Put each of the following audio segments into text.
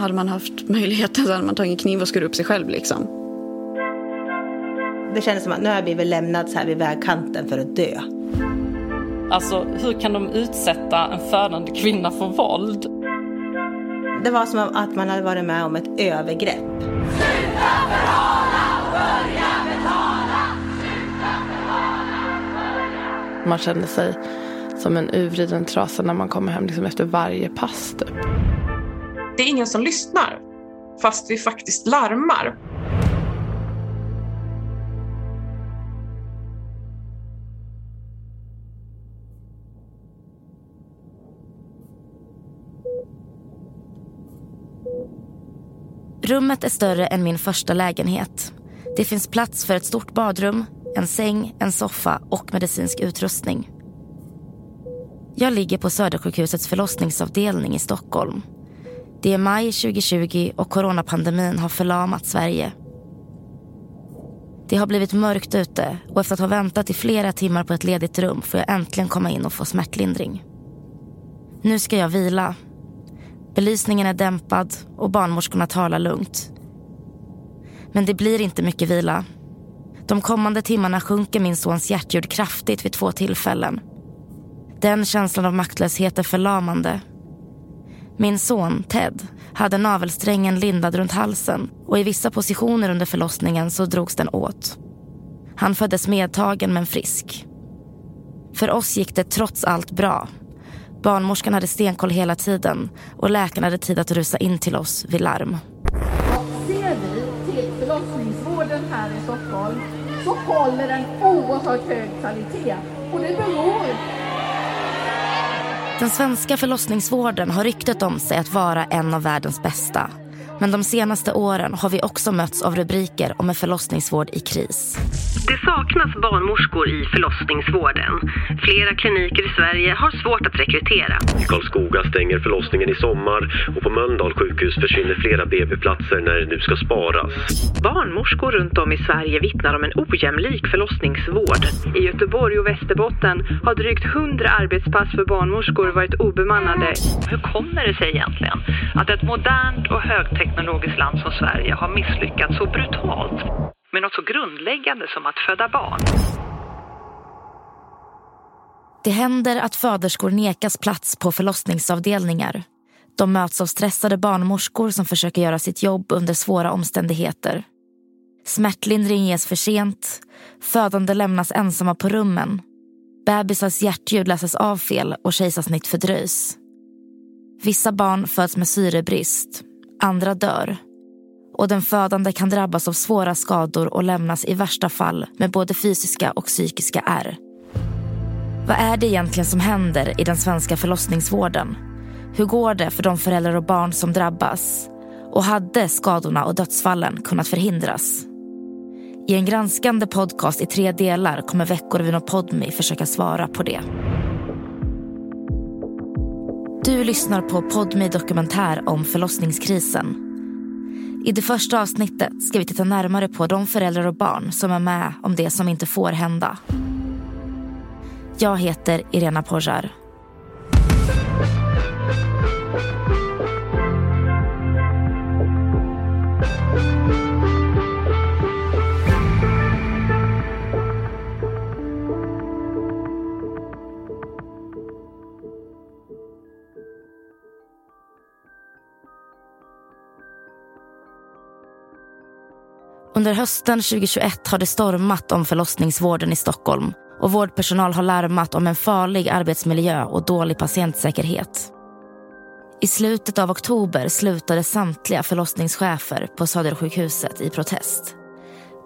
hade man haft möjligheten så hade man tagit en kniv och skurit upp sig själv liksom. Det kändes som att nu har jag blivit lämnad så här vid vägkanten för att dö. Alltså hur kan de utsätta en födande kvinna för våld? Det var som att man hade varit med om ett övergrepp. Sluta förhala, börja betala! Sluta förhala, börja... Man kände sig som en urvriden trasa när man kommer hem liksom efter varje pass. Typ. Det är ingen som lyssnar, fast vi faktiskt larmar. Rummet är större än min första lägenhet. Det finns plats för ett stort badrum, en säng, en soffa och medicinsk utrustning. Jag ligger på Södersjukhusets förlossningsavdelning i Stockholm. Det är maj 2020 och coronapandemin har förlamat Sverige. Det har blivit mörkt ute och efter att ha väntat i flera timmar på ett ledigt rum får jag äntligen komma in och få smärtlindring. Nu ska jag vila. Belysningen är dämpad och barnmorskorna talar lugnt. Men det blir inte mycket vila. De kommande timmarna sjunker min sons hjärtljud kraftigt vid två tillfällen. Den känslan av maktlöshet är förlamande. Min son, Ted, hade navelsträngen lindad runt halsen och i vissa positioner under förlossningen så drogs den åt. Han föddes medtagen men frisk. För oss gick det trots allt bra. Barnmorskan hade stenkoll hela tiden och läkarna hade tid att rusa in till oss vid larm. Ser vi till förlossningsvården här i Stockholm så håller den oerhört hög kvalitet. Och det beror den svenska förlossningsvården har ryktet om sig att vara en av världens bästa. Men de senaste åren har vi också mötts av rubriker om en förlossningsvård i kris. Det saknas barnmorskor i förlossningsvården. Flera kliniker i Sverige har svårt att rekrytera. I Karlskoga stänger förlossningen i sommar och på Mölndal sjukhus försvinner flera BB-platser när det nu ska sparas. Barnmorskor runt om i Sverige vittnar om en ojämlik förlossningsvård. I Göteborg och Västerbotten har drygt 100 arbetspass för barnmorskor varit obemannade. Hur kommer det sig egentligen att ett modernt och högteknologiskt land som Sverige har misslyckats så brutalt med något så grundläggande som att föda barn. Det händer att föderskor nekas plats på förlossningsavdelningar. De möts av stressade barnmorskor som försöker göra sitt jobb under svåra omständigheter. Smärtlindring ges för sent, födande lämnas ensamma på rummen. Bebisars hjärtljud läses av fel och kejsarsnitt fördröjs. Vissa barn föds med syrebrist, andra dör och den födande kan drabbas av svåra skador och lämnas i värsta fall med både fysiska och psykiska ärr. Vad är det egentligen som händer i den svenska förlossningsvården? Hur går det för de föräldrar och barn som drabbas? Och hade skadorna och dödsfallen kunnat förhindras? I en granskande podcast i tre delar kommer Veckorevyn och Podmi försöka svara på det. Du lyssnar på Podmi dokumentär om förlossningskrisen i det första avsnittet ska vi titta närmare på de föräldrar och barn som är med om det som inte får hända. Jag heter Irena Porjar. Under hösten 2021 har det stormat om förlossningsvården i Stockholm och vårdpersonal har larmat om en farlig arbetsmiljö och dålig patientsäkerhet. I slutet av oktober slutade samtliga förlossningschefer på Södersjukhuset i protest.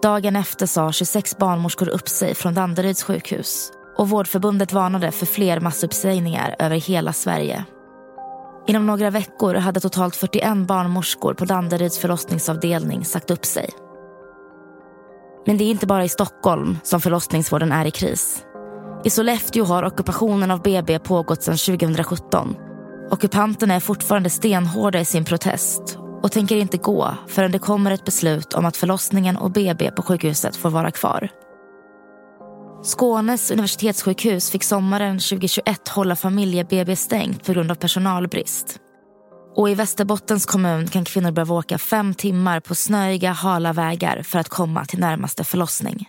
Dagen efter sa 26 barnmorskor upp sig från Danderyds sjukhus och Vårdförbundet varnade för fler massuppsägningar över hela Sverige. Inom några veckor hade totalt 41 barnmorskor på Danderyds förlossningsavdelning sagt upp sig. Men det är inte bara i Stockholm som förlossningsvården är i kris. I Sollefteå har ockupationen av BB pågått sedan 2017. Ockupanterna är fortfarande stenhårda i sin protest och tänker inte gå förrän det kommer ett beslut om att förlossningen och BB på sjukhuset får vara kvar. Skånes universitetssjukhus fick sommaren 2021 hålla familje-BB stängt på grund av personalbrist. Och i Västerbottens kommun kan kvinnor behöva åka fem timmar på snöiga, hala vägar för att komma till närmaste förlossning.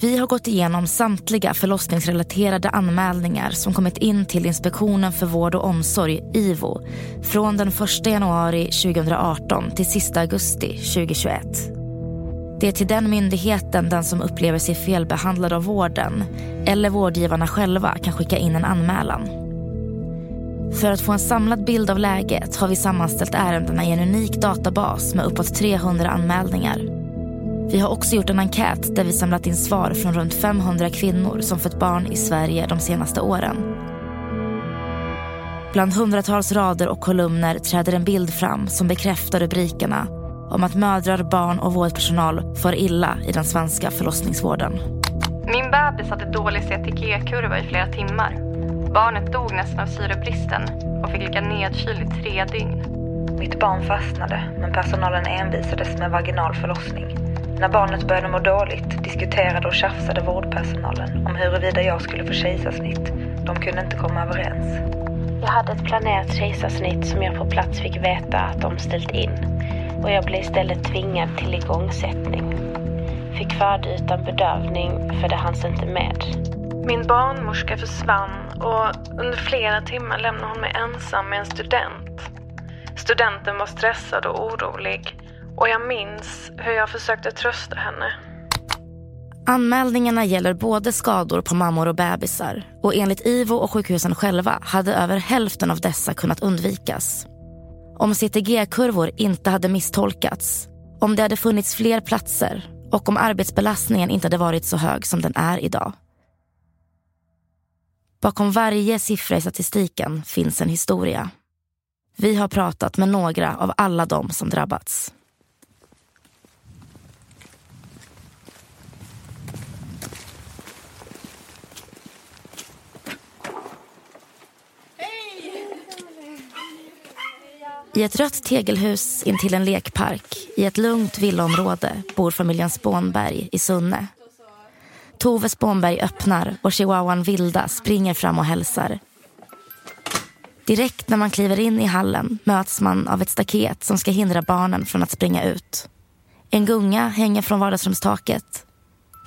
Vi har gått igenom samtliga förlossningsrelaterade anmälningar som kommit in till Inspektionen för vård och omsorg, IVO, från den 1 januari 2018 till sista augusti 2021. Det är till den myndigheten den som upplever sig felbehandlad av vården eller vårdgivarna själva kan skicka in en anmälan. För att få en samlad bild av läget har vi sammanställt ärendena i en unik databas med uppåt 300 anmälningar vi har också gjort en enkät där vi samlat in svar från runt 500 kvinnor som fött barn i Sverige de senaste åren. Bland hundratals rader och kolumner träder en bild fram som bekräftar rubrikerna om att mödrar, barn och vårdpersonal får illa i den svenska förlossningsvården. Min bebis hade dålig CTG-kurva i flera timmar. Barnet dog nästan av syrebristen och fick ligga nedkyld i tre dygn. Mitt barn fastnade, men personalen envisades med vaginal förlossning. När barnet började må dåligt diskuterade och tjafsade vårdpersonalen om huruvida jag skulle få kejsarsnitt. De kunde inte komma överens. Jag hade ett planerat kejsarsnitt som jag på plats fick veta att de ställt in och jag blev istället tvingad till igångsättning. Fick föda utan bedövning för det hanns inte med. Min barnmorska försvann och under flera timmar lämnade hon mig ensam med en student. Studenten var stressad och orolig och jag minns hur jag försökte trösta henne. Anmälningarna gäller både skador på mammor och bebisar och enligt IVO och sjukhusen själva hade över hälften av dessa kunnat undvikas. Om CTG-kurvor inte hade misstolkats, om det hade funnits fler platser och om arbetsbelastningen inte hade varit så hög som den är idag. Bakom varje siffra i statistiken finns en historia. Vi har pratat med några av alla de som drabbats. I ett rött tegelhus intill en lekpark i ett lugnt villaområde bor familjen Spånberg i Sunne. Tove Spånberg öppnar och chihuahuan Vilda springer fram och hälsar. Direkt när man kliver in i hallen möts man av ett staket som ska hindra barnen från att springa ut. En gunga hänger från vardagsrumstaket.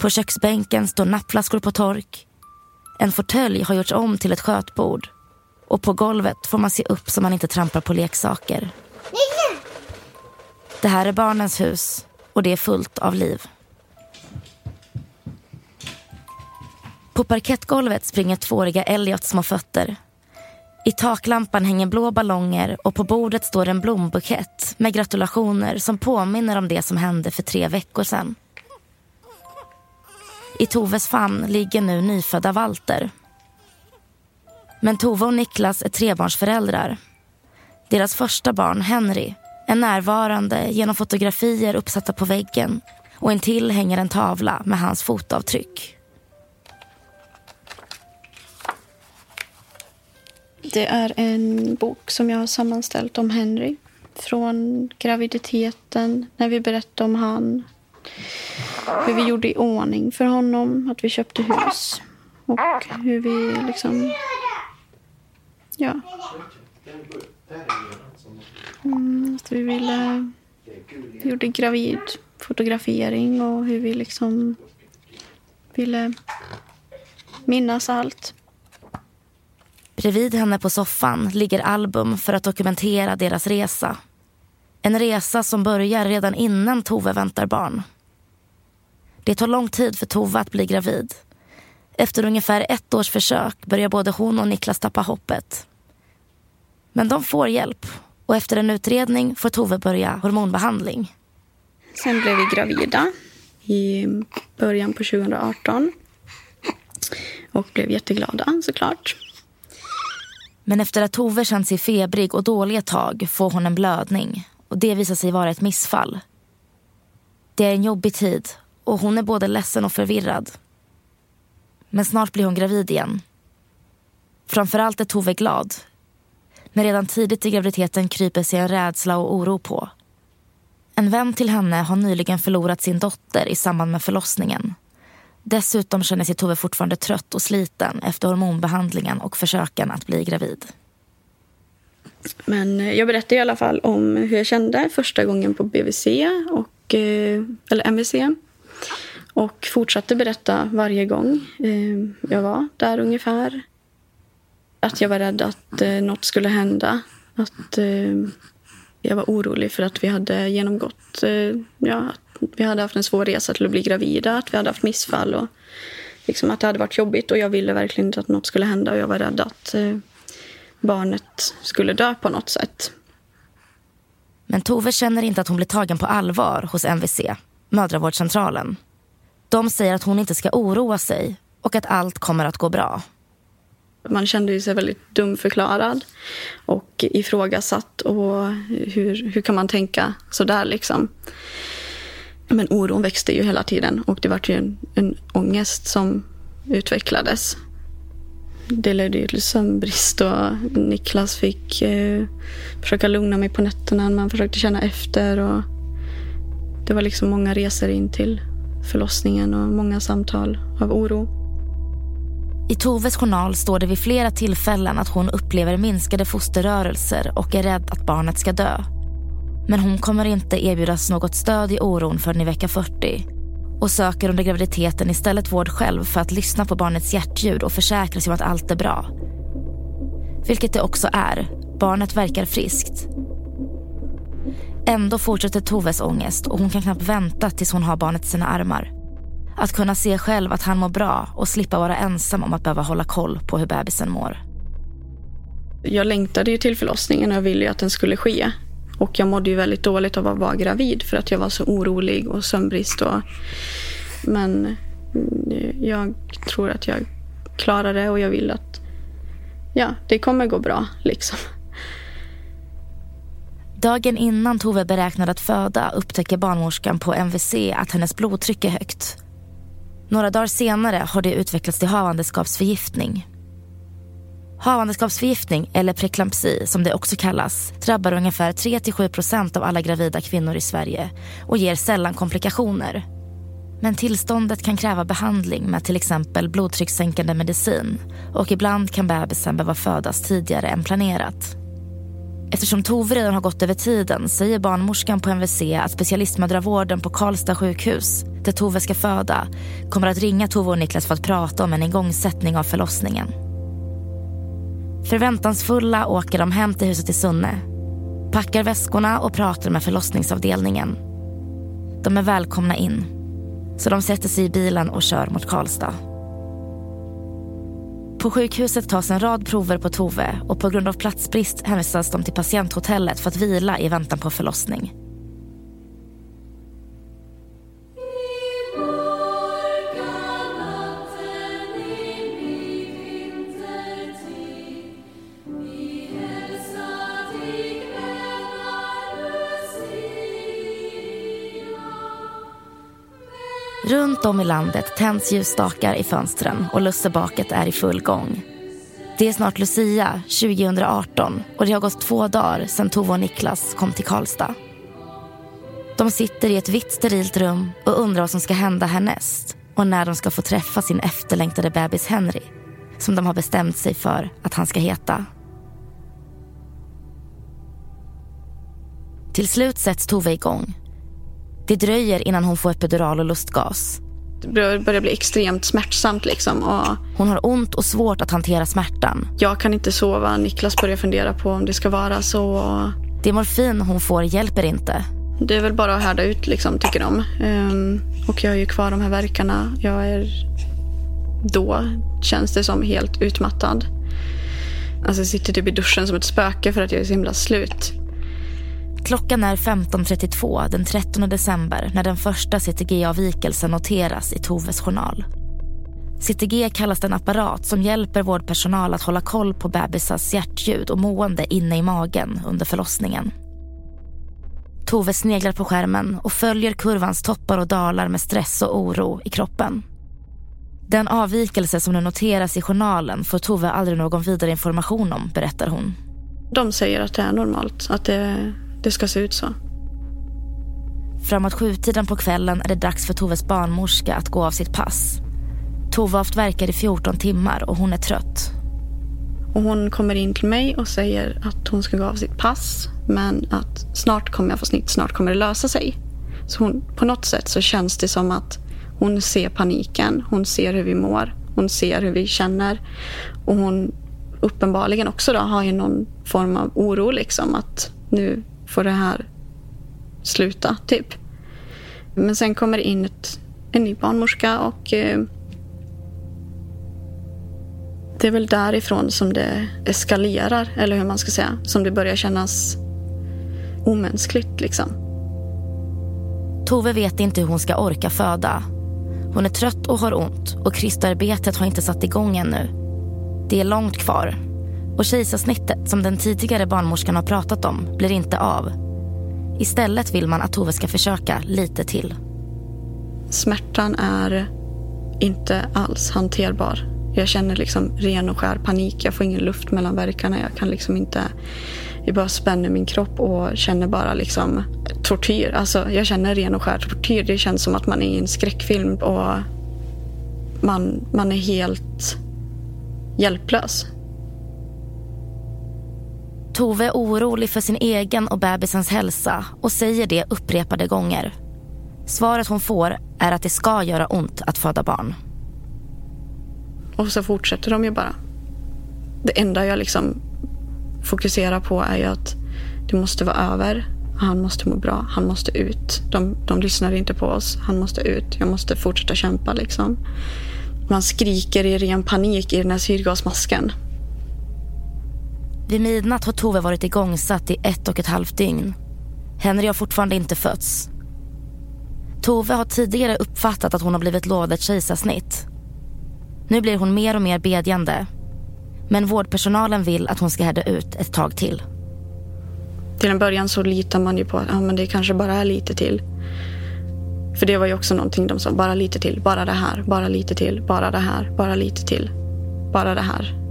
På köksbänken står nappflaskor på tork. En fåtölj har gjorts om till ett skötbord och på golvet får man se upp så man inte trampar på leksaker. Det här är barnens hus och det är fullt av liv. På parkettgolvet springer tvååriga Elliot små fötter. I taklampan hänger blå ballonger och på bordet står en blombukett med gratulationer som påminner om det som hände för tre veckor sedan. I Toves famn ligger nu nyfödda Walter men Tove och Niklas är trebarnsföräldrar. Deras första barn, Henry, är närvarande genom fotografier uppsatta på väggen och intill hänger en tavla med hans fotavtryck. Det är en bok som jag har sammanställt om Henry. Från graviditeten, när vi berättade om han. Hur vi gjorde i ordning för honom, att vi köpte hus. Och hur vi liksom Ja. Mm, vi ville... Vi gjorde gravidfotografering och hur vi liksom ville minnas allt. Bredvid henne på soffan ligger album för att dokumentera deras resa. En resa som börjar redan innan Tove väntar barn. Det tar lång tid för Tove att bli gravid. Efter ungefär ett års försök börjar både hon och Niklas tappa hoppet. Men de får hjälp och efter en utredning får Tove börja hormonbehandling. Sen blev vi gravida i början på 2018 och blev jätteglada såklart. Men efter att Tove känt sig febrig och dålig ett tag får hon en blödning och det visar sig vara ett missfall. Det är en jobbig tid och hon är både ledsen och förvirrad. Men snart blir hon gravid igen. Framförallt är Tove glad. Men redan tidigt i graviditeten kryper sig en rädsla och oro på. En vän till henne har nyligen förlorat sin dotter i samband med förlossningen. Dessutom känner sig Tove fortfarande trött och sliten efter hormonbehandlingen och försöken att bli gravid. Men eh, jag berättade i alla fall om hur jag kände första gången på BVC, och, eh, eller MVC. Och fortsatte berätta varje gång eh, jag var där ungefär. Att jag var rädd att något skulle hända. Att jag var orolig för att vi hade genomgått... Ja, att vi hade haft en svår resa till att bli gravida, att vi hade haft missfall. Och liksom att det hade varit jobbigt och jag ville verkligen inte att något skulle hända. Och jag var rädd att barnet skulle dö på något sätt. Men Tove känner inte att hon blir tagen på allvar hos MVC, mödravårdscentralen. De säger att hon inte ska oroa sig och att allt kommer att gå bra. Man kände sig väldigt dumförklarad och ifrågasatt. Och hur, hur kan man tänka så där liksom? Men oron växte ju hela tiden och det var ju en, en ångest som utvecklades det ledde ju till sömnbrist och Niklas fick eh, försöka lugna mig på nätterna. Man försökte känna efter. Och det var liksom många resor in till förlossningen och många samtal av oro. I Toves journal står det vid flera tillfällen att hon upplever minskade fosterrörelser och är rädd att barnet ska dö. Men hon kommer inte erbjudas något stöd i oron förrän i vecka 40 och söker under graviditeten istället vård själv för att lyssna på barnets hjärtljud och försäkra sig om att allt är bra. Vilket det också är. Barnet verkar friskt. Ändå fortsätter Toves ångest och hon kan knappt vänta tills hon har barnet i sina armar. Att kunna se själv att han mår bra och slippa vara ensam om att behöva hålla koll på hur bebisen mår. Jag längtade ju till förlossningen och jag ville ju att den skulle ske. Och jag mådde ju väldigt dåligt av att vara gravid för att jag var så orolig och sömnbrist. Och, men mm, jag tror att jag klarar det och jag vill att ja, det kommer gå bra. liksom. Dagen innan Tove beräknade att föda upptäcker barnmorskan på MVC att hennes blodtryck är högt. Några dagar senare har det utvecklats till havandeskapsförgiftning. Havandeskapsförgiftning, eller preklampsi som det också kallas, drabbar ungefär 3-7% av alla gravida kvinnor i Sverige och ger sällan komplikationer. Men tillståndet kan kräva behandling med till exempel blodtryckssänkande medicin och ibland kan bebisen behöva födas tidigare än planerat. Eftersom Tove redan har gått över tiden säger barnmorskan på MVC att specialistmödravården på Karlstad sjukhus, där Tove ska föda, kommer att ringa Tove och Niklas för att prata om en igångsättning av förlossningen. Förväntansfulla åker de hem till huset i Sunne. Packar väskorna och pratar med förlossningsavdelningen. De är välkomna in. Så de sätter sig i bilen och kör mot Karlstad. På sjukhuset tas en rad prover på Tove och på grund av platsbrist hänvisas de till patienthotellet för att vila i väntan på förlossning. Runt om i landet tänds ljusstakar i fönstren och lussebaket är i full gång. Det är snart Lucia 2018 och det har gått två dagar sedan Tove och Niklas kom till Karlstad. De sitter i ett vitt sterilt rum och undrar vad som ska hända härnäst och när de ska få träffa sin efterlängtade bebis Henry som de har bestämt sig för att han ska heta. Till slut sätts Tove igång det dröjer innan hon får epidural och lustgas. Det börjar bli extremt smärtsamt. Liksom och hon har ont och svårt att hantera smärtan. Jag kan inte sova. Niklas börjar fundera på om det ska vara så. Det morfin hon får hjälper inte. Det är väl bara att härda ut, liksom, tycker de. Um, och jag är ju kvar de här verkarna. Jag är... Då känns det som helt utmattad. Alltså jag sitter typ i duschen som ett spöke för att jag är så himla slut. Klockan är 15.32 den 13 december när den första CTG-avvikelsen noteras i Toves journal. CTG kallas den apparat som hjälper vårdpersonal att hålla koll på bebisars hjärtljud och mående inne i magen under förlossningen. Tove sneglar på skärmen och följer kurvans toppar och dalar med stress och oro i kroppen. Den avvikelse som nu noteras i journalen får Tove aldrig någon vidare information om, berättar hon. De säger att det är normalt, att det det ska se ut så. Framåt sjutiden på kvällen är det dags för Toves barnmorska att gå av sitt pass. Tove har haft verkar i 14 timmar och hon är trött. Och hon kommer in till mig och säger att hon ska gå av sitt pass. Men att snart kommer jag få snitt, snart kommer det lösa sig. Så hon, på något sätt så känns det som att hon ser paniken. Hon ser hur vi mår. Hon ser hur vi känner. Och hon uppenbarligen också då har ju någon form av oro liksom att nu får det här sluta, typ. Men sen kommer det in ett, en ny barnmorska och eh, det är väl därifrån som det eskalerar, eller hur man ska säga. Som det börjar kännas omänskligt liksom. Tove vet inte hur hon ska orka föda. Hon är trött och har ont och kristarbetet har inte satt igång ännu. Det är långt kvar. Och kejsarsnittet som den tidigare barnmorskan har pratat om blir inte av. Istället vill man att Tove ska försöka lite till. Smärtan är inte alls hanterbar. Jag känner liksom ren och skär panik. Jag får ingen luft mellan verkarna. Jag kan liksom inte... Jag bara spänner min kropp och känner bara liksom tortyr. Alltså, jag känner ren och skär tortyr. Det känns som att man är i en skräckfilm och man, man är helt hjälplös. Tove är orolig för sin egen och bebisens hälsa och säger det upprepade gånger. Svaret hon får är att det ska göra ont att föda barn. Och så fortsätter de ju bara. Det enda jag liksom fokuserar på är ju att det måste vara över. Han måste må bra. Han måste ut. De, de lyssnar inte på oss. Han måste ut. Jag måste fortsätta kämpa liksom. Man skriker i ren panik i den här syrgasmasken. Vid midnatt har Tove varit igångsatt i ett och ett halvt dygn. Henry har fortfarande inte fötts. Tove har tidigare uppfattat att hon har blivit lovad ett kejsarsnitt. Nu blir hon mer och mer bedjande. Men vårdpersonalen vill att hon ska härda ut ett tag till. Till en början så litar man ju på att ja, men det kanske bara är lite till. För det var ju också någonting de sa, bara lite till, bara det här, bara lite till, bara det här, bara lite till, bara det här.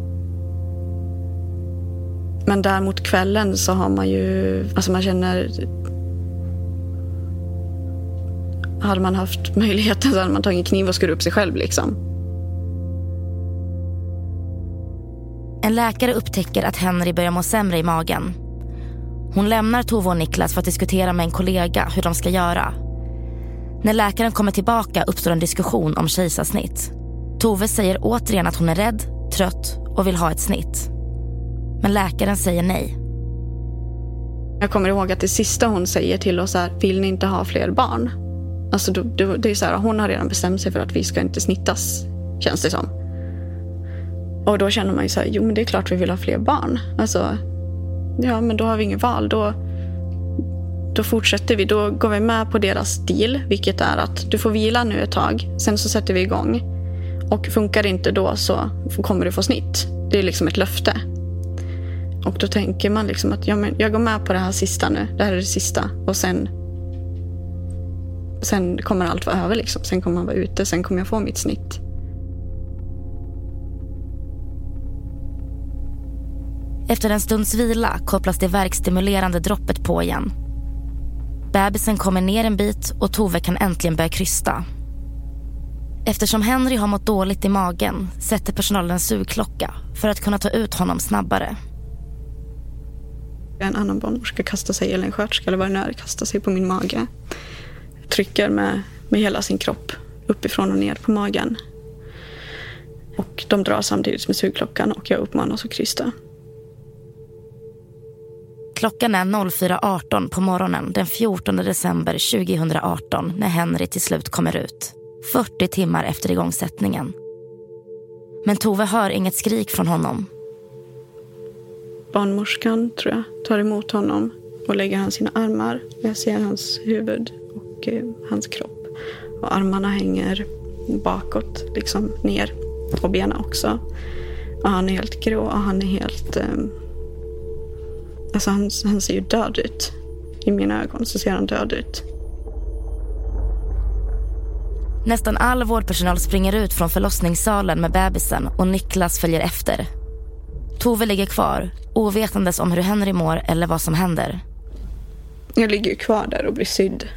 Men där mot kvällen så har man ju, alltså man känner hade man haft möjligheten så hade man tagit en kniv och skurit upp sig själv liksom. En läkare upptäcker att Henry börjar må sämre i magen. Hon lämnar Tove och Niklas för att diskutera med en kollega hur de ska göra. När läkaren kommer tillbaka uppstår en diskussion om kejsarsnitt. Tove säger återigen att hon är rädd, trött och vill ha ett snitt. Men läkaren säger nej. Jag kommer ihåg att det sista hon säger till oss är, vill ni inte ha fler barn? Alltså då, då, det är så här, hon har redan bestämt sig för att vi ska inte snittas, känns det som. Och då känner man ju så här, jo men det är klart vi vill ha fler barn. Alltså, ja men då har vi inget val. Då, då fortsätter vi. Då går vi med på deras deal, vilket är att du får vila nu ett tag, sen så sätter vi igång. Och funkar det inte då så kommer du få snitt. Det är liksom ett löfte. Och då tänker man liksom att ja, men jag går med på det här sista nu. Det här är det sista. Och sen, sen kommer allt vara över. Liksom. Sen kommer man vara ute. Sen kommer jag få mitt snitt. Efter en stunds vila kopplas det verkstimulerande droppet på igen. Bebisen kommer ner en bit och Tove kan äntligen börja krysta. Eftersom Henry har mått dåligt i magen sätter personalen en sugklocka för att kunna ta ut honom snabbare. En annan barnmorska kastar sig, eller en sköterska eller vad det nu är, kastar sig på min mage. Trycker med, med hela sin kropp uppifrån och ner på magen. Och de drar samtidigt med sugklockan och jag uppmanas att krysta. Klockan är 04.18 på morgonen den 14 december 2018 när Henry till slut kommer ut. 40 timmar efter igångsättningen. Men Tove hör inget skrik från honom. Barnmorskan, tror jag, tar emot honom och lägger han sina armar. Jag ser hans huvud och eh, hans kropp. Och armarna hänger bakåt, liksom ner. Och benen också. Och han är helt grå och han är helt... Eh, alltså han, han ser ju död ut. I mina ögon så ser han död ut. Nästan all vårdpersonal springer ut från förlossningssalen med bebisen och Niklas följer efter. Tove ligger kvar, ovetandes om hur Henry mår eller vad som händer. Jag ligger ju kvar där och blir sydd.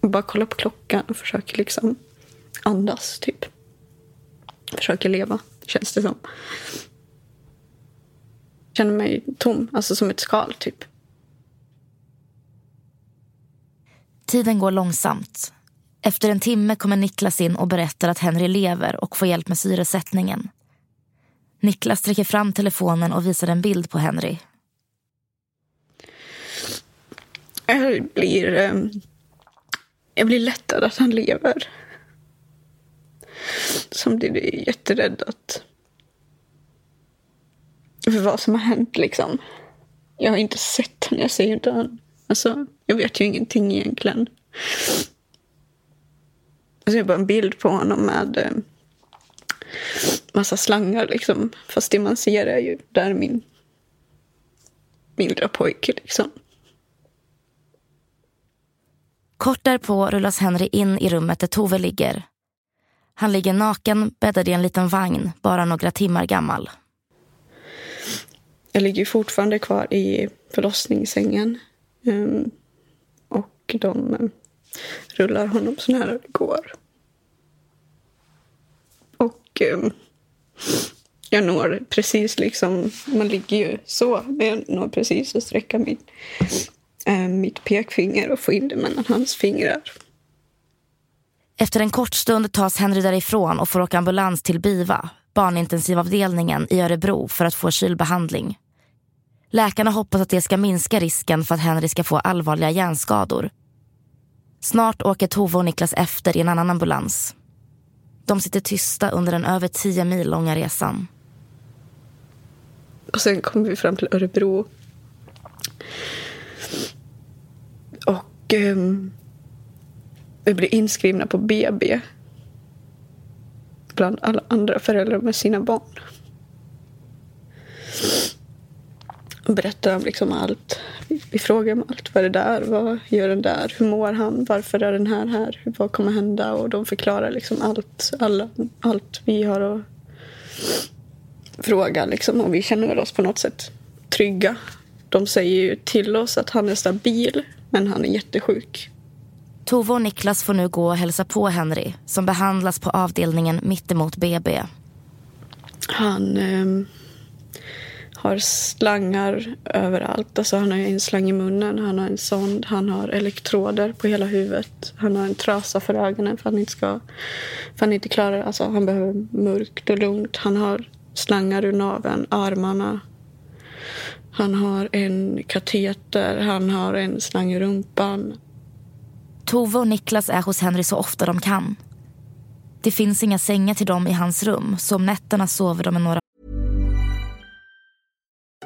Och bara kollar på klockan och försöker liksom andas, typ. Försöker leva, känns det som. Känner mig tom, alltså som ett skal, typ. Tiden går långsamt. Efter en timme kommer Niklas in och berättar att Henry lever och får hjälp med syresättningen. Niklas sträcker fram telefonen och visar en bild på Henry. Jag blir, ehm, jag blir lättad att han lever. Samtidigt är jag jätterädd att... För vad som har hänt liksom. Jag har inte sett honom, jag ser inte honom. Alltså, jag vet ju ingenting egentligen. Jag ser bara en bild på honom med eh, massa slangar liksom. Fast det man ser är ju där min, min lilla pojke liksom. Kort därpå rullas Henry in i rummet där Tove ligger. Han ligger naken bäddad i en liten vagn, bara några timmar gammal. Jag ligger fortfarande kvar i förlossningssängen. Um, och de rullar honom så nära det går. Och um, jag når precis liksom, man ligger ju så, men jag når precis att sträcka mitt, uh, ehm, mitt pekfinger och få in det mellan hans fingrar. Efter en kort stund tas Henry därifrån och får åka ambulans till BIVA, barnintensivavdelningen i Örebro för att få kylbehandling. Läkarna hoppas att det ska minska risken för att Henry ska få allvarliga hjärnskador. Snart åker Tove och Niklas efter i en annan ambulans. De sitter tysta under den över tio mil långa resan. Och sen kommer vi fram till Örebro. Och um, vi blir inskrivna på BB. Bland alla andra föräldrar med sina barn. Och berättar om liksom allt. Vi, frågar om allt. Vad är det där? Vad gör den där? Hur mår han? Varför är den här här? Vad kommer hända? Och de förklarar liksom allt, alla, allt vi har att fråga. Liksom. Och vi känner oss på något sätt trygga. De säger ju till oss att han är stabil, men han är jättesjuk. Tove och Niklas får nu gå och hälsa på Henry som behandlas på avdelningen mittemot BB. Han eh, har slangar överallt. Alltså han har en slang i munnen, han har en sond, han har elektroder på hela huvudet. Han har en trasa för ögonen för att han inte ska... För han inte klarar Alltså han behöver mörkt och lugnt. Han har slangar ur naveln, armarna. Han har en kateter, han har en slang i rumpan. Tove och Niklas är hos Henry så ofta de kan. Det finns inga sängar till dem i hans rum så om nätterna sover de med några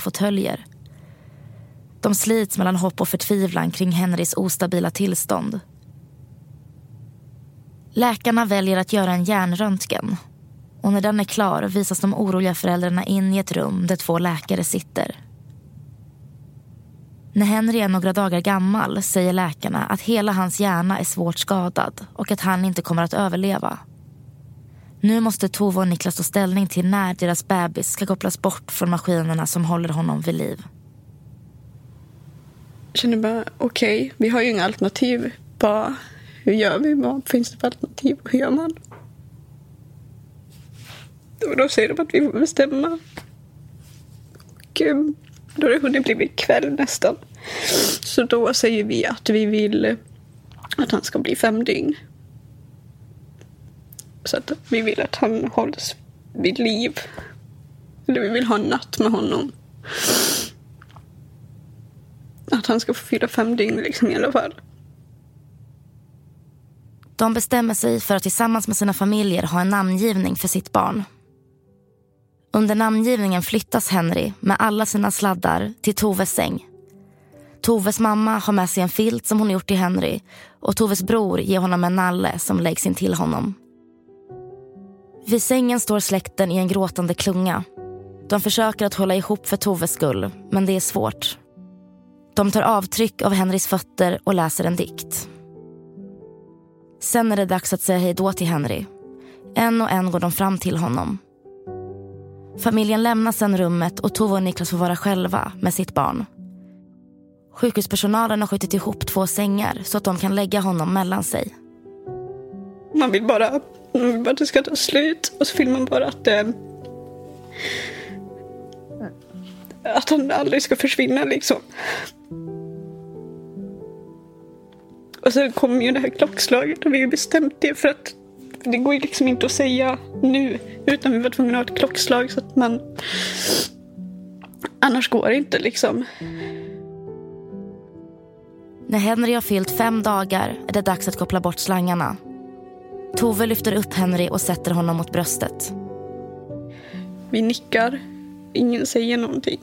fåtöljer. De slits mellan hopp och förtvivlan kring Henrys ostabila tillstånd. Läkarna väljer att göra en hjärnröntgen. Och när den är klar visas de oroliga föräldrarna in i ett rum där två läkare sitter. När Henry är några dagar gammal säger läkarna att hela hans hjärna är svårt skadad och att han inte kommer att överleva. Nu måste Tove och Niklas ta ställning till när deras bebis ska kopplas bort från maskinerna som håller honom vid liv. Jag känner bara, okej, okay, vi har ju inga alternativ. Bara, hur gör vi? Vad finns det för alternativ? Hur gör man? Och då säger de att vi får bestämma. Och då har det hunnit bli kväll nästan. Så då säger vi att vi vill att han ska bli fem dygn. Så att vi vill att han hålls vid liv. Eller vi vill ha en natt med honom. Att han ska få fylla fem dygn liksom i alla fall. De bestämmer sig för att tillsammans med sina familjer ha en namngivning för sitt barn. Under namngivningen flyttas Henry med alla sina sladdar till Toves säng. Toves mamma har med sig en filt som hon gjort till Henry och Toves bror ger honom en nalle som läggs in till honom. Vid sängen står släkten i en gråtande klunga. De försöker att hålla ihop för Toves skull, men det är svårt. De tar avtryck av Henrys fötter och läser en dikt. Sen är det dags att säga hej då till Henry. En och en går de fram till honom. Familjen lämnar sen rummet och Tove och Niklas får vara själva med sitt barn. Sjukhuspersonalen har skjutit ihop två sängar så att de kan lägga honom mellan sig. Man vill bara, man vill bara att det ska ta slut och så vill man bara att det... Att han aldrig ska försvinna liksom. Och sen kommer ju det här klockslaget och vi har bestämt det för att det går ju liksom inte att säga nu utan vi var tvungna att ha ett klockslag så att man... Annars går det inte liksom. När Henry har fyllt fem dagar är det dags att koppla bort slangarna. Tove lyfter upp Henry och sätter honom mot bröstet. Vi nickar. Ingen säger någonting.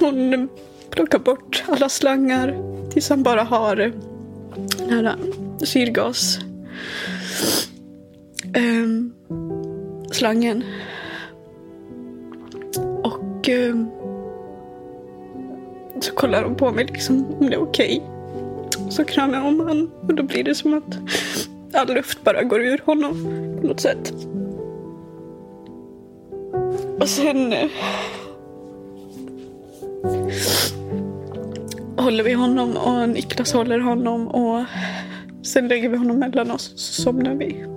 Hon plockar bort alla slangar tills han bara har den här syrgas um, slangen. Och um, så kollar hon på mig liksom om det är okej. Okay. Så kramar jag om honom och då blir det som att all luft bara går ur honom på något sätt. Och sen eh, håller vi honom och Niklas håller honom och sen lägger vi honom mellan oss så somnar vi.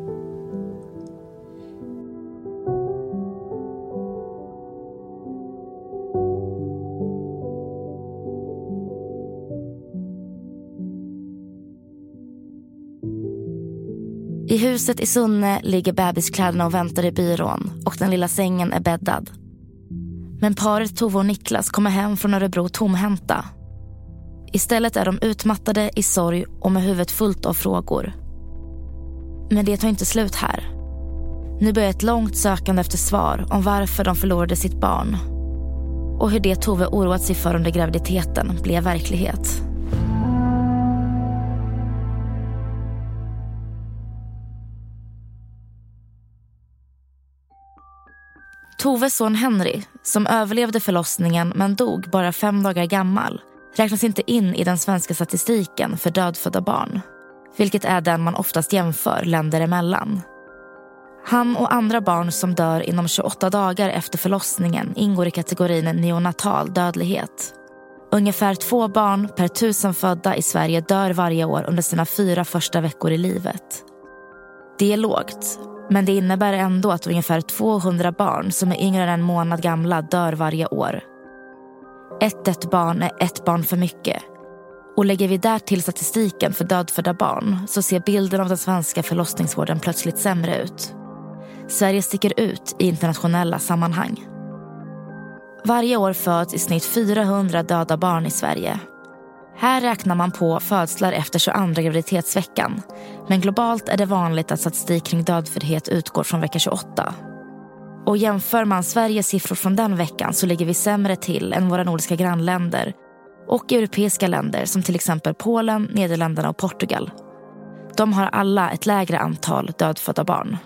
I huset i Sunne ligger bebiskläderna och väntar i byrån och den lilla sängen är bäddad. Men paret Tove och Niklas kommer hem från Örebro tomhänta. Istället är de utmattade i sorg och med huvudet fullt av frågor. Men det tar inte slut här. Nu börjar ett långt sökande efter svar om varför de förlorade sitt barn. Och hur det Tove oroat sig för under graviditeten blev verklighet. Toves son Henry, som överlevde förlossningen men dog bara fem dagar gammal räknas inte in i den svenska statistiken för dödfödda barn. Vilket är den man oftast jämför länder emellan. Han och andra barn som dör inom 28 dagar efter förlossningen ingår i kategorin neonatal dödlighet. Ungefär två barn per tusen födda i Sverige dör varje år under sina fyra första veckor i livet. Det är lågt, men det innebär ändå att ungefär 200 barn som är yngre än en månad gamla dör varje år. Ett dött barn är ett barn för mycket. Och lägger vi där till statistiken för dödfödda barn så ser bilden av den svenska förlossningsvården plötsligt sämre ut. Sverige sticker ut i internationella sammanhang. Varje år föds i snitt 400 döda barn i Sverige här räknar man på födslar efter 22 graviditetsveckan. Men globalt är det vanligt att statistik kring dödföddhet utgår från vecka 28. Och jämför man Sveriges siffror från den veckan så ligger vi sämre till än våra nordiska grannländer och europeiska länder som till exempel Polen, Nederländerna och Portugal. De har alla ett lägre antal dödfödda barn.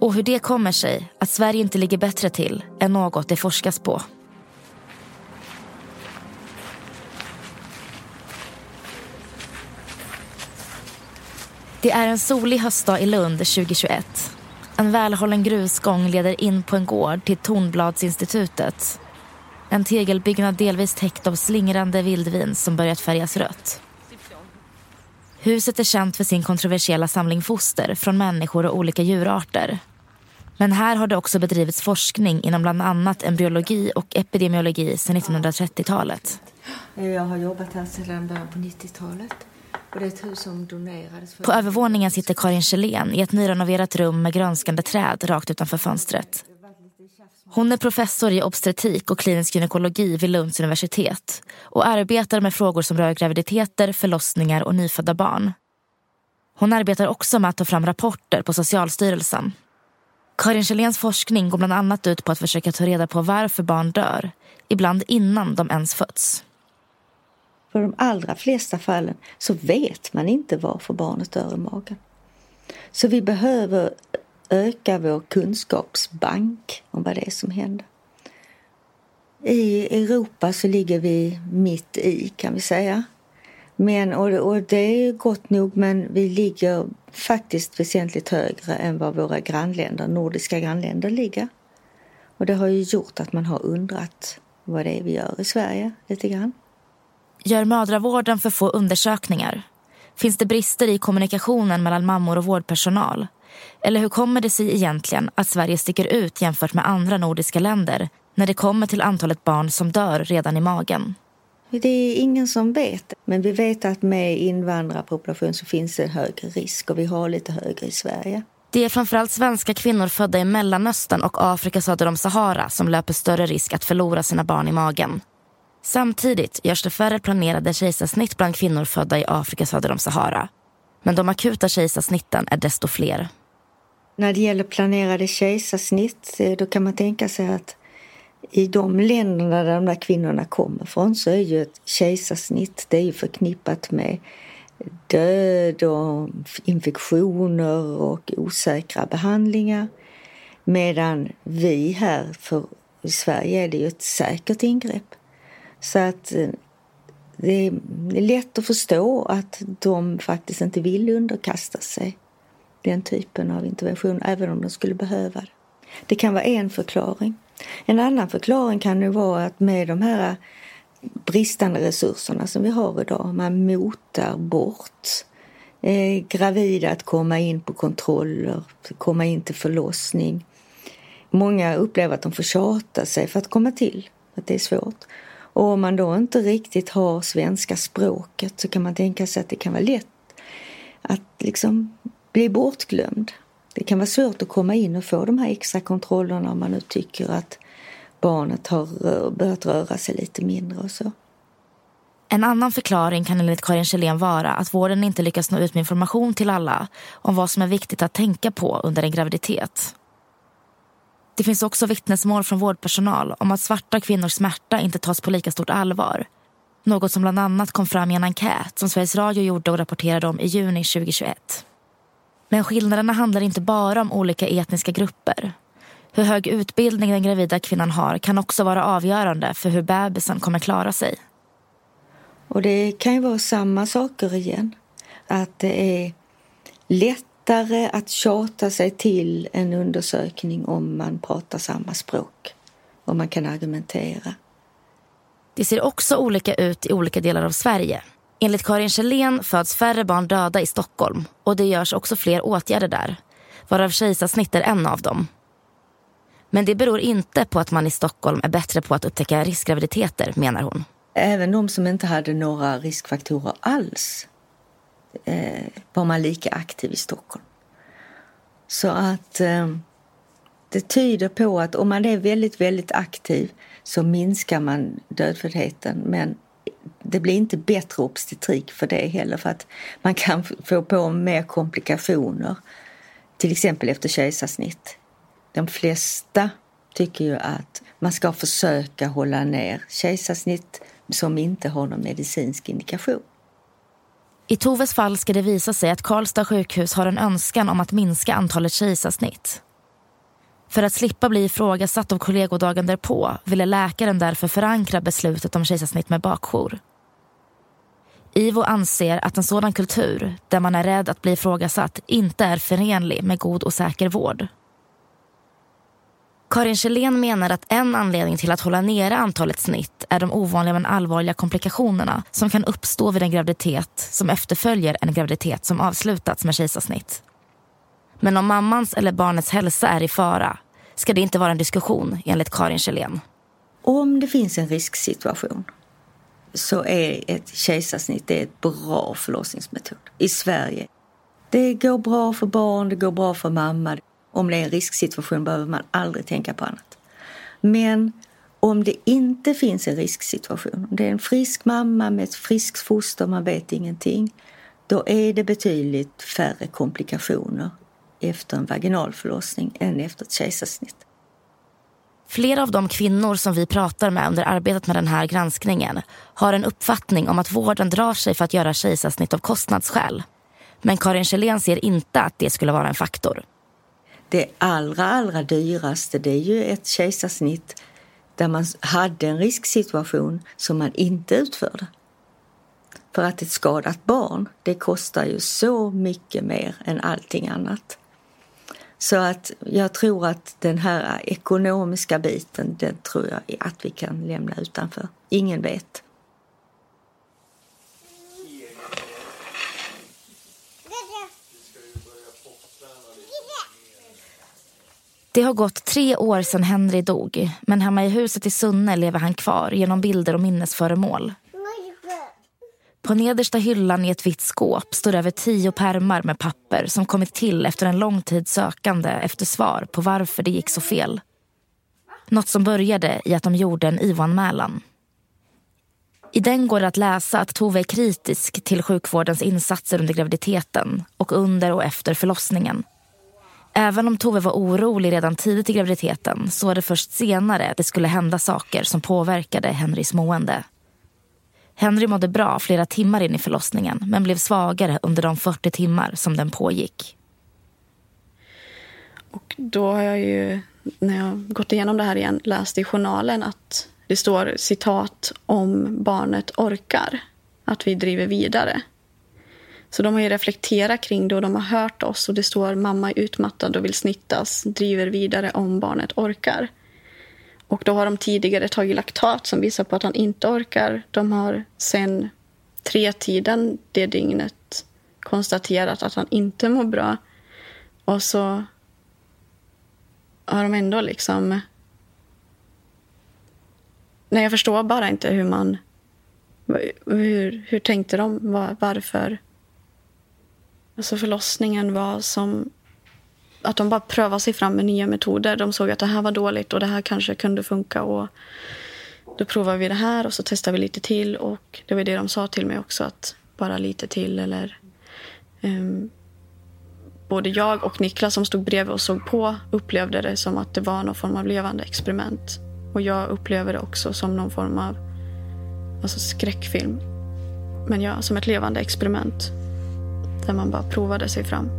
Och hur det kommer sig att Sverige inte ligger bättre till är något det forskas på. Det är en solig höstdag i Lund 2021. En välhållen grusgång leder in på en gård till Tornbladsinstitutet. En tegelbyggnad delvis täckt av slingrande vildvin som börjat färgas rött. Huset är känt för sin kontroversiella samling foster från människor och olika djurarter. Men här har det också bedrivits forskning inom bland annat embryologi och epidemiologi sedan 1930-talet. Jag har jobbat här sedan början på 90-talet. Och det är ett hus som donerades. För... På övervåningen sitter Karin Kjellén i ett nyrenoverat rum med grönskande träd rakt utanför fönstret. Hon är professor i obstetrik och klinisk gynekologi vid Lunds universitet och arbetar med frågor som rör graviditeter, förlossningar och nyfödda barn. Hon arbetar också med att ta fram rapporter på Socialstyrelsen. Karin Kjelléns forskning går bland annat ut på att försöka ta reda på varför barn dör, ibland innan de ens fötts. För de allra flesta fallen så vet man inte varför barnet dör i magen. Så vi behöver öka vår kunskapsbank om vad det är som händer. I Europa så ligger vi mitt i kan vi säga. Men, och, det är gott nog men vi ligger faktiskt väsentligt högre än vad våra grannländer, nordiska grannländer ligger. Och det har ju gjort att man har undrat vad det är vi gör i Sverige lite grann. Gör mödravården för få undersökningar? Finns det brister i kommunikationen mellan mammor och vårdpersonal? Eller hur kommer det sig egentligen att Sverige sticker ut jämfört med andra nordiska länder när det kommer till antalet barn som dör redan i magen? Det är ingen som vet. Men vi vet att med invandrarpopulation så finns det en högre risk och vi har lite högre i Sverige. Det är framförallt svenska kvinnor födda i Mellanöstern och Afrika söder om Sahara som löper större risk att förlora sina barn i magen. Samtidigt görs det färre planerade kejsarsnitt bland kvinnor födda i Afrika söder om Sahara. Men de akuta kejsarsnitten är desto fler. När det gäller planerade kejsarsnitt eh, då kan man tänka sig att i de länderna där de där kvinnorna kommer från så är ju ett kejsarsnitt det är ju förknippat med död och infektioner och osäkra behandlingar. Medan vi här, för i Sverige är det ju ett säkert ingrepp. Så att eh, det är lätt att förstå att de faktiskt inte vill underkasta sig den typen av intervention, även om de skulle behöva det. Det kan vara en förklaring. En annan förklaring kan ju vara att med de här bristande resurserna som vi har idag, man motar bort eh, gravida att komma in på kontroller, komma in till förlossning. Många upplever att de får tjata sig för att komma till, att det är svårt. Och om man då inte riktigt har svenska språket så kan man tänka sig att det kan vara lätt att liksom bli bortglömd. Det kan vara svårt att komma in och få de här extra kontrollerna om man nu tycker att barnet har börjat röra sig lite mindre och så. En annan förklaring kan enligt Karin Kjellén vara att vården inte lyckas nå ut med information till alla om vad som är viktigt att tänka på under en graviditet. Det finns också vittnesmål från vårdpersonal om att svarta kvinnors smärta inte tas på lika stort allvar. Något som bland annat kom fram i en enkät som Sveriges Radio gjorde och rapporterade om i juni 2021. Men skillnaderna handlar inte bara om olika etniska grupper. Hur hög utbildning den gravida kvinnan har kan också vara avgörande för hur bebisen kommer klara sig. Och det kan ju vara samma saker igen. Att det är lätt lättare att tjata sig till en undersökning om man pratar samma språk. Och man kan argumentera. Det ser också olika ut i olika delar av Sverige. Enligt Karin Kjellén föds färre barn döda i Stockholm och det görs också fler åtgärder där, varav kejsarsnitt är en av dem. Men det beror inte på att man i Stockholm är bättre på att upptäcka riskgraviditeter, menar hon. Även de som inte hade några riskfaktorer alls eh, var man lika aktiv i Stockholm. Så att eh, det tyder på att om man är väldigt, väldigt aktiv så minskar man dödföddheten. Men det blir inte bättre obstetrik för det heller för att man kan få på mer komplikationer. Till exempel efter kejsarsnitt. De flesta tycker ju att man ska försöka hålla ner kejsarsnitt som inte har någon medicinsk indikation. I Toves fall ska det visa sig att Karlstad sjukhus har en önskan om att minska antalet kejsarsnitt. För att slippa bli ifrågasatt av kollegor dagen därpå ville läkaren därför förankra beslutet om kejsarsnitt med bakjour. IVO anser att en sådan kultur, där man är rädd att bli ifrågasatt, inte är förenlig med god och säker vård. Karin Kjellén menar att en anledning till att hålla nere antalet snitt är de ovanliga men allvarliga komplikationerna som kan uppstå vid en graviditet som efterföljer en graviditet som avslutats med kejsarsnitt. Men om mammans eller barnets hälsa är i fara ska det inte vara en diskussion enligt Karin Kjellén. Om det finns en risksituation så är ett kejsarsnitt ett bra förlossningsmetod i Sverige. Det går bra för barn, det går bra för mamma. Om det är en risksituation behöver man aldrig tänka på annat. Men om det inte finns en risksituation, om det är en frisk mamma med ett friskt foster, man vet ingenting, då är det betydligt färre komplikationer efter en vaginal förlossning än efter ett kejsarsnitt. Flera av de kvinnor som vi pratar med under arbetet med den här granskningen har en uppfattning om att vården drar sig för att göra kejsarsnitt av kostnadsskäl. Men Karin Kjellén ser inte att det skulle vara en faktor. Det allra, allra dyraste det är ju ett kejsarsnitt där man hade en risksituation som man inte utförde. För att ett skadat barn, det kostar ju så mycket mer än allting annat. Så att jag tror att den här ekonomiska biten, den tror jag att vi kan lämna utanför. Ingen vet. Det har gått tre år sedan Henry dog, men hemma i huset i Sunne lever han kvar genom bilder och minnesföremål. På nedersta hyllan i ett vitt skåp står över tio pärmar med papper som kommit till efter en lång tid sökande efter svar på varför det gick så fel. Något som började i att de gjorde en IVO-anmälan. I den går det att läsa att Tove är kritisk till sjukvårdens insatser under graviditeten och under och efter förlossningen. Även om Tove var orolig redan tidigt i graviditeten så var det först senare det skulle hända saker som påverkade Henrys mående. Henry mådde bra flera timmar in i förlossningen men blev svagare under de 40 timmar som den pågick. Och då har jag ju, när jag gått igenom det här igen, läst i journalen att det står citat om barnet orkar, att vi driver vidare. Så de har ju reflekterat kring det och de har hört oss och det står mamma är utmattad och vill snittas, driver vidare om barnet orkar. Och då har de tidigare tagit laktat som visar på att han inte orkar. De har sen tretiden det dygnet konstaterat att han inte mår bra. Och så har de ändå liksom... Nej, jag förstår bara inte hur man... Hur, hur tänkte de? Var, varför? Alltså förlossningen var som att de bara prövade sig fram med nya metoder. De såg att det här var dåligt och det här kanske kunde funka. Och då provade vi det här och så testade vi lite till. Och det var det de sa till mig också, att bara lite till. Eller, um, både jag och Niklas som stod bredvid och såg på upplevde det som att det var någon form av levande experiment. Och jag upplever det också som någon form av alltså skräckfilm. Men ja, som ett levande experiment. Där man bara provade sig fram.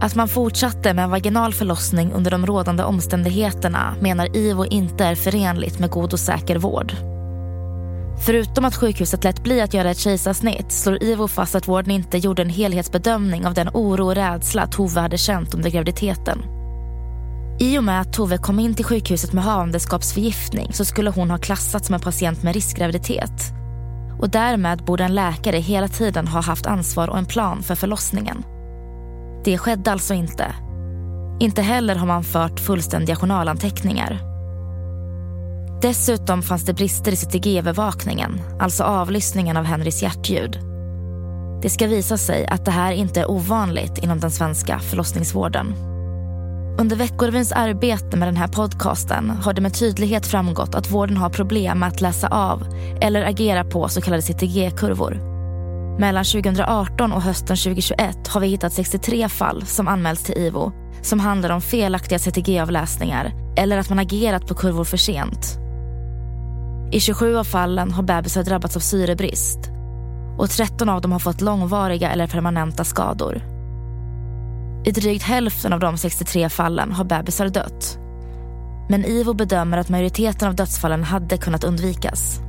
Att man fortsatte med vaginal förlossning under de rådande omständigheterna menar IVO inte är förenligt med god och säker vård. Förutom att sjukhuset lät bli att göra ett kejsarsnitt slår IVO fast att vården inte gjorde en helhetsbedömning av den oro och rädsla Tove hade känt under graviditeten. I och med att Tove kom in till sjukhuset med havandeskapsförgiftning så skulle hon ha klassats som en patient med riskgraviditet. Och därmed borde en läkare hela tiden ha haft ansvar och en plan för förlossningen. Det skedde alltså inte. Inte heller har man fört fullständiga journalanteckningar. Dessutom fanns det brister i CTG-övervakningen, alltså avlyssningen av Henrys hjärtljud. Det ska visa sig att det här inte är ovanligt inom den svenska förlossningsvården. Under Veckorevyns arbete med den här podcasten har det med tydlighet framgått att vården har problem med att läsa av eller agera på så kallade CTG-kurvor. Mellan 2018 och hösten 2021 har vi hittat 63 fall som anmälts till IVO som handlar om felaktiga CTG-avläsningar eller att man agerat på kurvor för sent. I 27 av fallen har bebisar drabbats av syrebrist och 13 av dem har fått långvariga eller permanenta skador. I drygt hälften av de 63 fallen har bebisar dött. Men IVO bedömer att majoriteten av dödsfallen hade kunnat undvikas.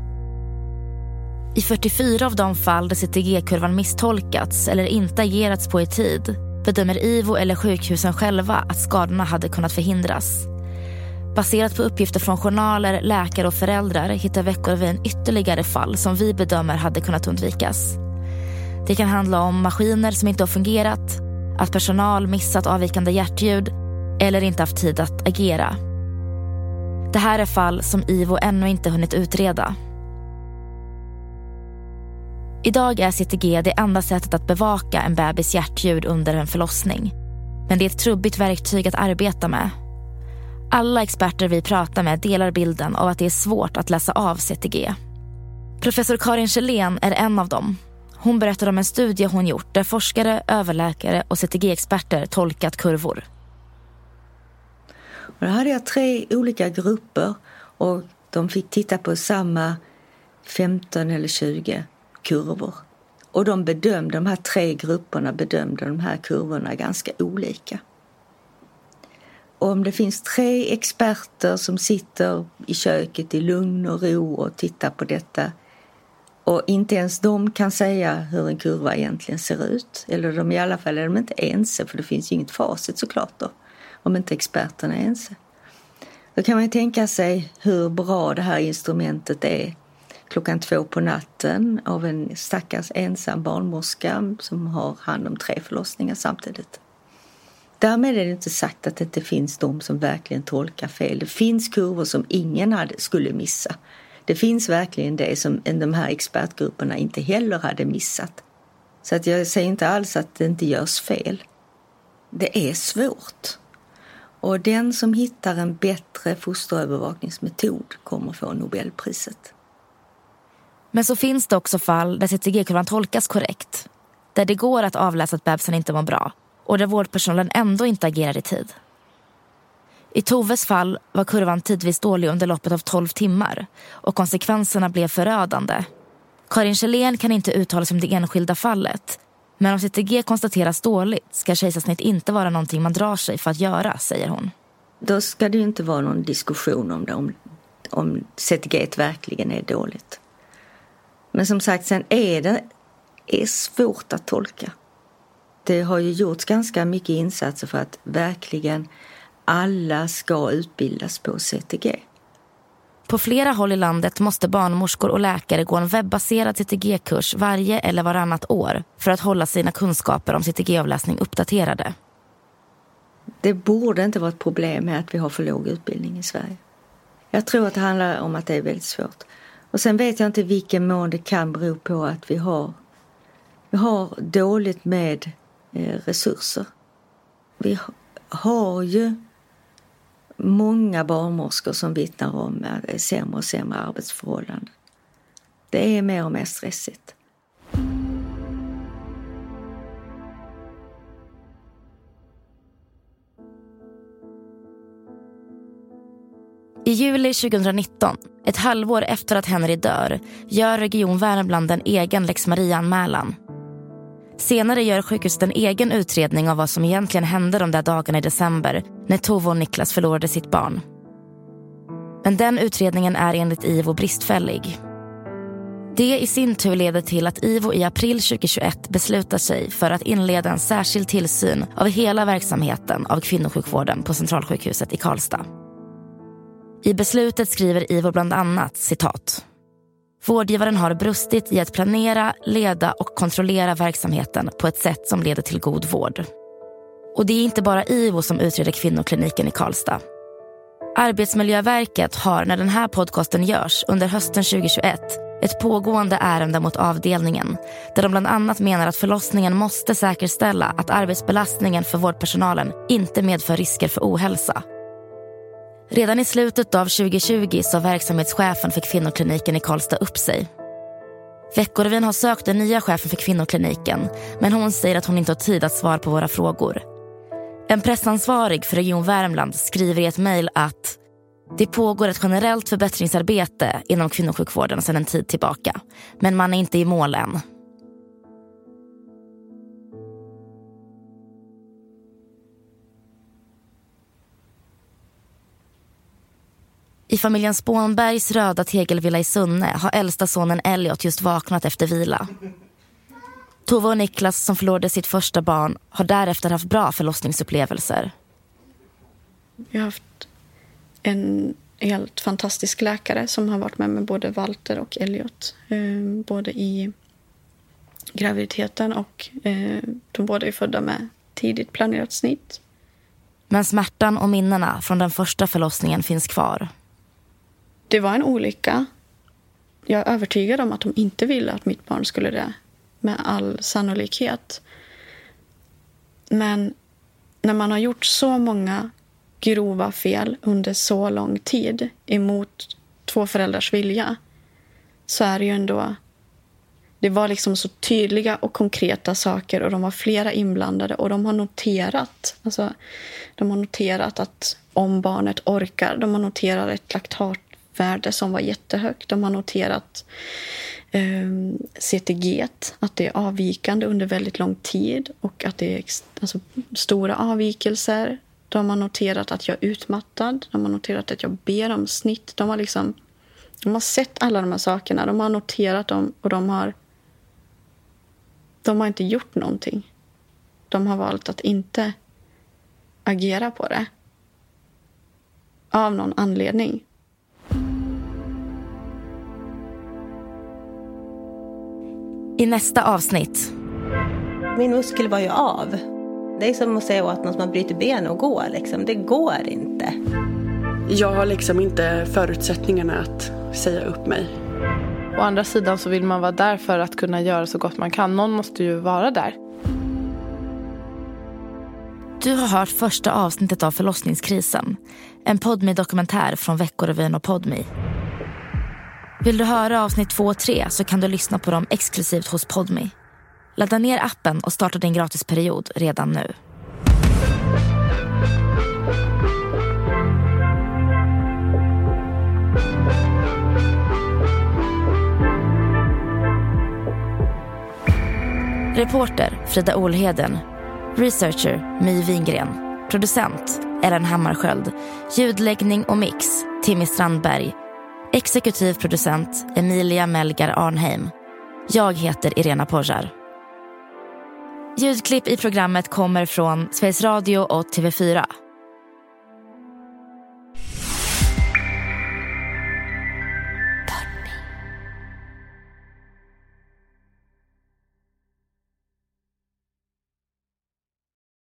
I 44 av de fall där CTG-kurvan misstolkats eller inte agerats på i tid bedömer IVO eller sjukhusen själva att skadorna hade kunnat förhindras. Baserat på uppgifter från journaler, läkare och föräldrar hittar Veckorevyn ytterligare fall som vi bedömer hade kunnat undvikas. Det kan handla om maskiner som inte har fungerat, att personal missat avvikande hjärtljud eller inte haft tid att agera. Det här är fall som IVO ännu inte hunnit utreda Idag är CTG det enda sättet att bevaka en bebis hjärtljud under en förlossning. Men det är ett trubbigt verktyg att arbeta med. Alla experter vi pratar med delar bilden av att det är svårt att läsa av CTG. Professor Karin Kjellén är en av dem. Hon berättar om en studie hon gjort där forskare, överläkare och CTG-experter tolkat kurvor. Och då hade jag tre olika grupper och de fick titta på samma 15 eller 20 kurvor. Och de bedömde, de här tre grupperna bedömde de här kurvorna ganska olika. Och om det finns tre experter som sitter i köket i lugn och ro och tittar på detta och inte ens de kan säga hur en kurva egentligen ser ut. Eller de i alla fall är de inte ense för det finns ju inget facit såklart då. Om inte experterna är ense. Då kan man ju tänka sig hur bra det här instrumentet är klockan två på natten av en stackars ensam barnmorska som har hand om tre förlossningar samtidigt. Därmed är det inte sagt att det inte finns de som verkligen tolkar fel. Det finns kurvor som ingen hade, skulle missa. Det finns verkligen det som de här expertgrupperna inte heller hade missat. Så att jag säger inte alls att det inte görs fel. Det är svårt. Och den som hittar en bättre fosterövervakningsmetod kommer få Nobelpriset. Men så finns det också fall där CTG-kurvan tolkas korrekt. Där det går att avläsa att bebisen inte mår bra och där vårdpersonalen ändå inte agerar i tid. I Toves fall var kurvan tidvis dålig under loppet av 12 timmar och konsekvenserna blev förödande. Karin Kjellén kan inte uttala sig om det enskilda fallet men om CTG konstateras dåligt ska kejsarsnitt inte vara någonting man drar sig för att göra, säger hon. Då ska det ju inte vara någon diskussion om det, om, om CTG verkligen är dåligt. Men som sagt, sen är det är svårt att tolka. Det har ju gjorts ganska mycket insatser för att verkligen alla ska utbildas på CTG. På flera håll i landet måste barnmorskor och läkare gå en webbaserad CTG-kurs varje eller varannat år för att hålla sina kunskaper om CTG-avläsning uppdaterade. Det borde inte vara ett problem med att vi har för låg utbildning i Sverige. Jag tror att det handlar om att det är väldigt svårt. Och sen vet jag inte vilken mån det kan bero på att vi har, vi har dåligt med eh, resurser. Vi har ju många barnmorskor som vittnar om eh, sämre och sämre arbetsförhållanden. Det är mer och mer stressigt. I juli 2019, ett halvår efter att Henry dör, gör Region Värmland en egen lex Maria-anmälan. Senare gör sjukhuset en egen utredning av vad som egentligen hände de där dagarna i december när Tove och Niklas förlorade sitt barn. Men den utredningen är enligt IVO bristfällig. Det i sin tur leder till att IVO i april 2021 beslutar sig för att inleda en särskild tillsyn av hela verksamheten av kvinnosjukvården på Centralsjukhuset i Karlstad. I beslutet skriver IVO bland annat citat. Vårdgivaren har brustit i att planera, leda och kontrollera verksamheten på ett sätt som leder till god vård. Och det är inte bara IVO som utreder kvinnokliniken i Karlstad. Arbetsmiljöverket har när den här podcasten görs under hösten 2021 ett pågående ärende mot avdelningen där de bland annat menar att förlossningen måste säkerställa att arbetsbelastningen för vårdpersonalen inte medför risker för ohälsa Redan i slutet av 2020 sa verksamhetschefen för kvinnokliniken i Karlstad upp sig. Veckorevyn har sökt den nya chefen för kvinnokliniken men hon säger att hon inte har tid att svara på våra frågor. En pressansvarig för Region Värmland skriver i ett mejl att det pågår ett generellt förbättringsarbete inom kvinnosjukvården sedan en tid tillbaka men man är inte i mål än. I familjen Spånbergs röda tegelvilla i Sunne har äldsta sonen Elliot just vaknat efter vila. Tove och Niklas som förlorade sitt första barn har därefter haft bra förlossningsupplevelser. Jag har haft en helt fantastisk läkare som har varit med med både Walter och Elliot. Eh, både i graviditeten och eh, de båda är födda med tidigt planerat snitt. Men smärtan och minnena från den första förlossningen finns kvar. Det var en olycka. Jag är övertygad om att de inte ville att mitt barn skulle det. Med all sannolikhet. Men när man har gjort så många grova fel under så lång tid emot två föräldrars vilja så är det ju ändå Det var liksom så tydliga och konkreta saker och de var flera inblandade och de har noterat, alltså, de har noterat att om barnet orkar, de har noterat ett laktat värde som var jättehögt, de har noterat eh, CTG, att det är avvikande under väldigt lång tid och att det är alltså, stora avvikelser. De har noterat att jag är utmattad, de har noterat att jag ber om snitt. De har, liksom, de har sett alla de här sakerna, de har noterat dem och de har, de har inte gjort någonting. De har valt att inte agera på det. Av någon anledning. I nästa avsnitt. Min muskel var ju av. Det är som att säga åt någon som har brutit ben och gå. Liksom. Det går inte. Jag har liksom inte förutsättningarna att säga upp mig. Å andra sidan så vill man vara där för att kunna göra så gott man kan. Någon måste ju vara där. Du har hört första avsnittet av Förlossningskrisen. En podd med dokumentär från Veckorevyn och Podmi. Vill du höra avsnitt två och tre så kan du lyssna på dem exklusivt hos Podmi. Ladda ner appen och starta din gratisperiod redan nu. Reporter Frida Olheden. Researcher My Wingren. Producent Ellen Hammarskjöld. Ljudläggning och mix Timmy Strandberg. Exekutiv producent Emilia Melgar Arnheim. Jag heter Irena Porjar. Ljudklipp i programmet kommer från Sveriges Radio och TV4.